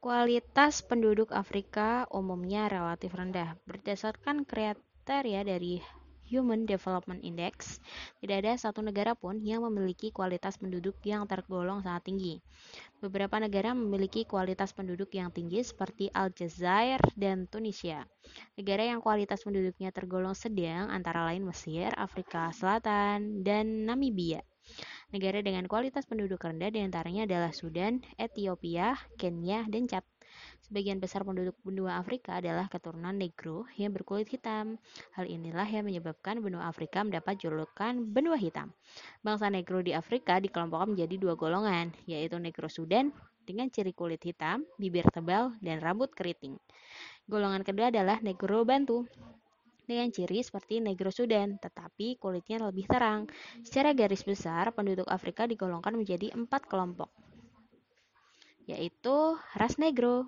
Kualitas penduduk Afrika umumnya relatif rendah. Berdasarkan kriteria dari Human Development Index, tidak ada satu negara pun yang memiliki kualitas penduduk yang tergolong sangat tinggi. Beberapa negara memiliki kualitas penduduk yang tinggi seperti Aljazair dan Tunisia. Negara yang kualitas penduduknya tergolong sedang antara lain Mesir, Afrika Selatan, dan Namibia. Negara dengan kualitas penduduk rendah di antaranya adalah Sudan, Ethiopia, Kenya, dan Chad. Sebagian besar penduduk benua Afrika adalah keturunan Negro yang berkulit hitam. Hal inilah yang menyebabkan benua Afrika mendapat julukan benua hitam. Bangsa Negro di Afrika dikelompokkan menjadi dua golongan, yaitu Negro Sudan dengan ciri kulit hitam, bibir tebal, dan rambut keriting. Golongan kedua adalah Negro Bantu dengan ciri seperti Negro Sudan, tetapi kulitnya lebih terang. Secara garis besar, penduduk Afrika digolongkan menjadi empat kelompok, yaitu ras Negro,